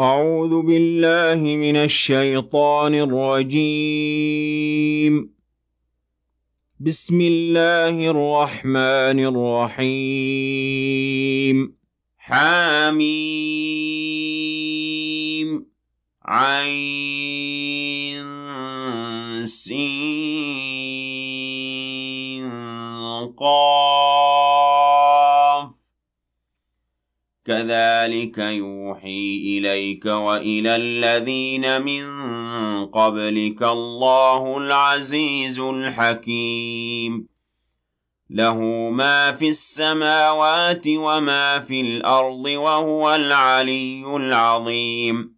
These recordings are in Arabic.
أعوذ بالله من الشيطان الرجيم. بسم الله الرحمن الرحيم. حميم. عين. سين. قاف. كذلك يوحي إليك وإلى الذين من قبلك الله العزيز الحكيم. له ما في السماوات وما في الأرض وهو العلي العظيم.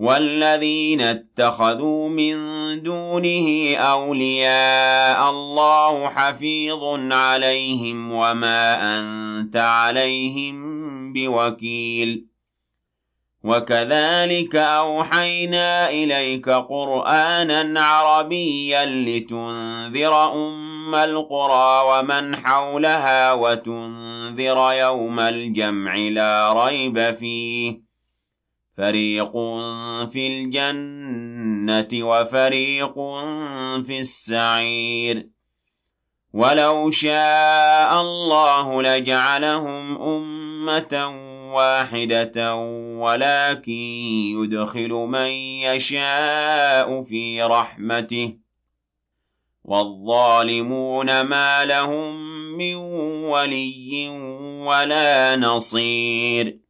والذين اتخذوا من دونه أولياء الله حفيظ عليهم وما أنت عليهم بوكيل. وكذلك أوحينا إليك قرآنا عربيا لتنذر أم القرى ومن حولها وتنذر يوم الجمع لا ريب فيه. فريق في الجنة وفريق في السعير ولو شاء الله لجعلهم أمة واحدة ولكن يدخل من يشاء في رحمته والظالمون ما لهم من ولي ولا نصير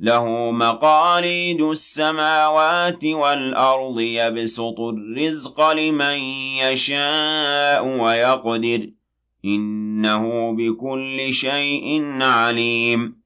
له مقاليد السماوات والأرض يبسط الرزق لمن يشاء ويقدر. إنه بكل شيء عليم.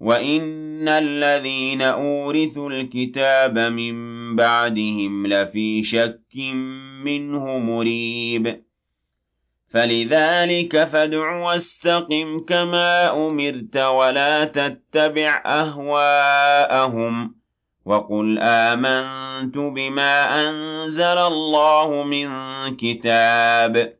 وَإِنَّ الَّذِينَ أُورِثُوا الْكِتَابَ مِن بَعْدِهِمْ لَفِي شَكٍّ مِّنْهُ مُرِيبٍ فَلِذَلِكَ فَادْعُ وَاسْتَقِمْ كَمَا أُمِرْتَ وَلَا تَتَّبِعْ أَهْوَاءَهُمْ وَقُلْ آمَنتُ بِمَا أَنزَلَ اللَّهُ مِن كِتَابٍ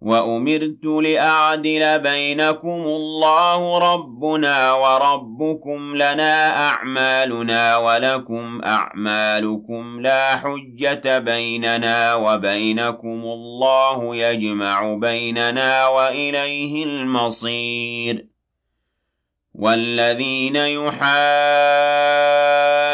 وَأُمِرْتُ لِأَعْدِلَ بَيْنَكُمُ اللَّهُ رَبُّنَا وَرَبُّكُمْ لَنَا أَعْمَالُنَا وَلَكُمْ أَعْمَالُكُمْ لَا حُجَّةَ بَيْنَنَا وَبَيْنَكُمُ اللَّهُ يَجْمَعُ بَيْنَنَا وَإِلَيْهِ الْمَصِيرُ وَالَّذِينَ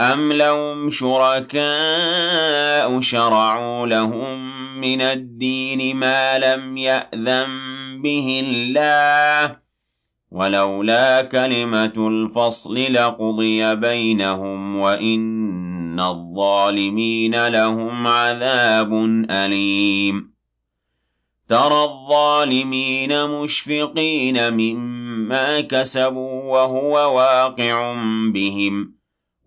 أَمْ لَهُمْ شُرَكَاءُ شَرَعُوا لَهُم مِّنَ الدِّينِ مَا لَمْ يَأْذَن بِهِ اللَّهُ ۚ وَلَوْلَا كَلِمَةُ الْفَصْلِ لَقُضِيَ بَيْنَهُمْ وَإِنَّ الظَّالِمِينَ لَهُمْ عَذَابٌ أَلِيمٌ تَرَى الظَّالِمِينَ مُشْفِقِينَ مِمَّا كَسَبُوا وَهُوَ وَاقِعٌ بِهِمْ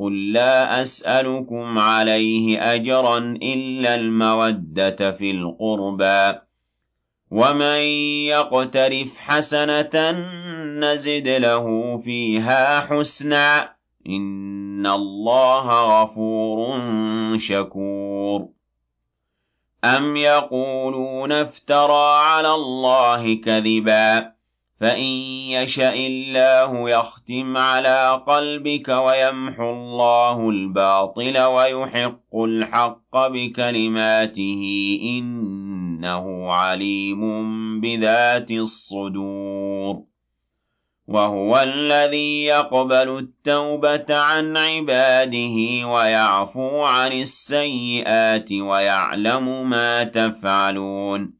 قل لا أسألكم عليه أجرا إلا المودة في القربى ومن يقترف حسنة نزد له فيها حسنا إن الله غفور شكور. أم يقولون افترى على الله كذبا فإن يشأ الله يختم على قلبك ويمحو الله الباطل ويحق الحق بكلماته إنه عليم بذات الصدور وهو الذي يقبل التوبة عن عباده ويعفو عن السيئات ويعلم ما تفعلون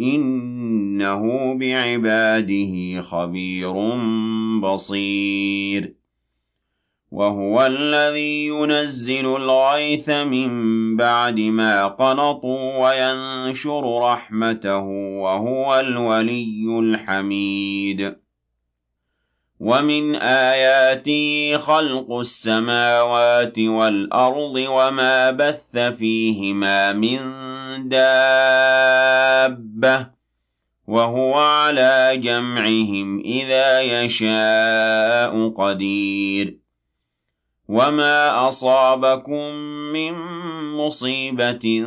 إِنَّهُ بِعِبَادِهِ خَبِيرٌ بَصِيرٌ. وَهُوَ الَّذِي يُنَزِّلُ الْغَيْثَ مِن بَعْدِ مَا قَنَطُوا وَيَنشُرُ رَحْمَتَهُ وَهُوَ الْوَلِيُّ الْحَمِيدُ. وَمِنْ آيَاتِهِ خَلْقُ السَّمَاوَاتِ وَالْأَرْضِ وَمَا بَثَّ فِيهِمَا مِن دَابَّةٍ وَهُوَ عَلَىٰ جَمْعِهِمْ إِذَا يَشَاءُ قَدِيرٌ وَمَا أَصَابَكُم مِّن مُّصِيبَةٍ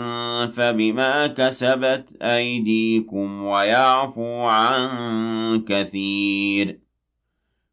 فَبِمَا كَسَبَتْ أَيْدِيكُمْ وَيَعْفُو عَن كَثِيرٍ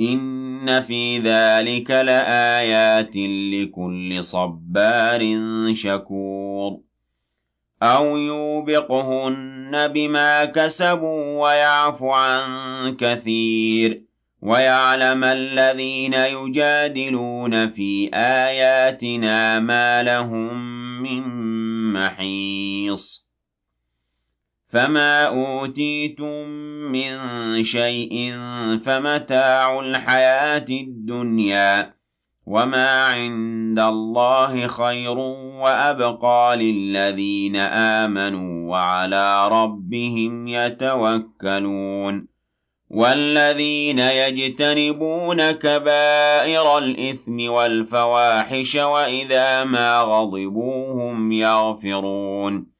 إِنَّ فِي ذَلِكَ لَآيَاتٍ لِكُلِّ صَبَّارٍ شَكُورٍ أَوْ يُوبِقْهُنَّ بِمَا كَسَبُوا وَيَعْفُ عَن كَثِيرٍ وَيَعْلَمَ الَّذِينَ يُجَادِلُونَ فِي آيَاتِنَا مَا لَهُم مِّن مَّحِيصٍ فَمَا أُوتِيتُم مِّن شَيْءٍ فَمَتَاعُ الْحَيَاةِ الدُّنْيَا وَمَا عِندَ اللَّهِ خَيْرٌ وَأَبْقَىٰ لِلَّذِينَ آمَنُوا وَعَلَىٰ رَبِّهِمْ يَتَوَكَّلُونَ وَالَّذِينَ يَجْتَنِبُونَ كَبَائِرَ الْإِثْمِ وَالْفَوَاحِشَ وَإِذَا مَا غَضِبُوا هُمْ يَغْفِرُونَ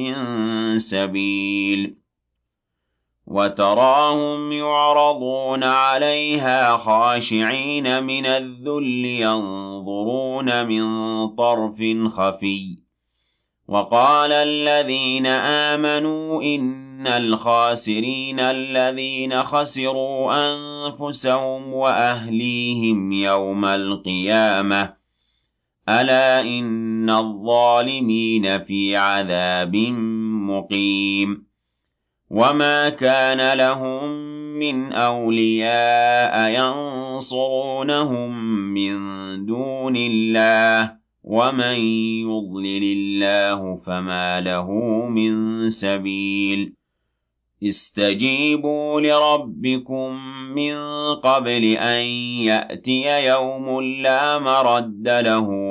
مِّن سَبِيلٍ وَتَرَاهُمْ يُعْرَضُونَ عَلَيْهَا خَاشِعِينَ مِنَ الذُّلِّ يَنظُرُونَ مِن طَرْفٍ خَفِيٍّ وَقَالَ الَّذِينَ آمَنُوا إِنَّ الْخَاسِرِينَ الَّذِينَ خَسِرُوا أَنفُسَهُمْ وَأَهْلِيهِمْ يَوْمَ الْقِيَامَةِ أَلَا إِنَّ الظَّالِمِينَ فِي عَذَابٍ مُّقِيمٍ وَمَا كَانَ لَهُم مِّنْ أَوْلِيَاءَ يَنصُرُونَهُم مِّن دُونِ اللَّهِ وَمَن يُضْلِلِ اللَّهُ فَمَا لَهُ مِن سَبِيلٍ اسْتَجِيبُوا لِرَبِّكُم مِّن قَبْلِ أَن يَأْتِيَ يَوْمٌ لَّا مَرَدَّ لَهُ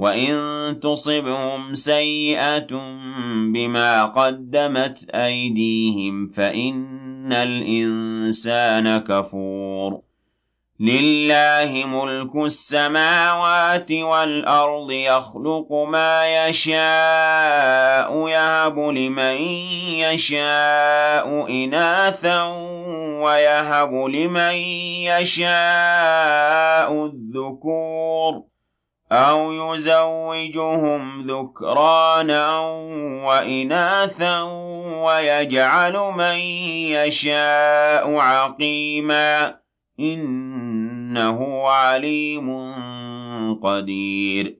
وَإِن تُصِبْهُمْ سَيِّئَةٌ بِمَا قَدَّمَتْ أَيْدِيهِمْ فَإِنَّ الْإِنسَانَ كَفُورٌ لِلَّهِ مُلْكُ السَّمَاوَاتِ وَالْأَرْضِ يَخْلُقُ مَا يَشَاءُ يَهَبُ لِمَن يَشَاءُ إِنَاثًا وَيَهَبُ لِمَن يَشَاءُ الذُّكُورَ أَوْ يُزَوِّجُهُمْ ذُكْرَانًا وَإِنَاثًا وَيَجْعَلُ مَن يَشَاءُ عَقِيمًا إِنَّهُ عَلِيمٌ قَدِيرٌ.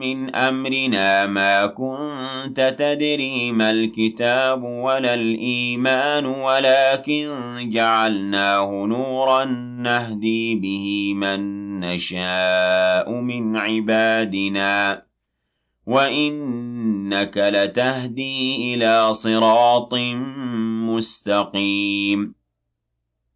من أمرنا ما كنت تدري ما الكتاب ولا الإيمان ولكن جعلناه نورا نهدي به من نشاء من عبادنا. وإنك لتهدي إلى صراط مستقيم.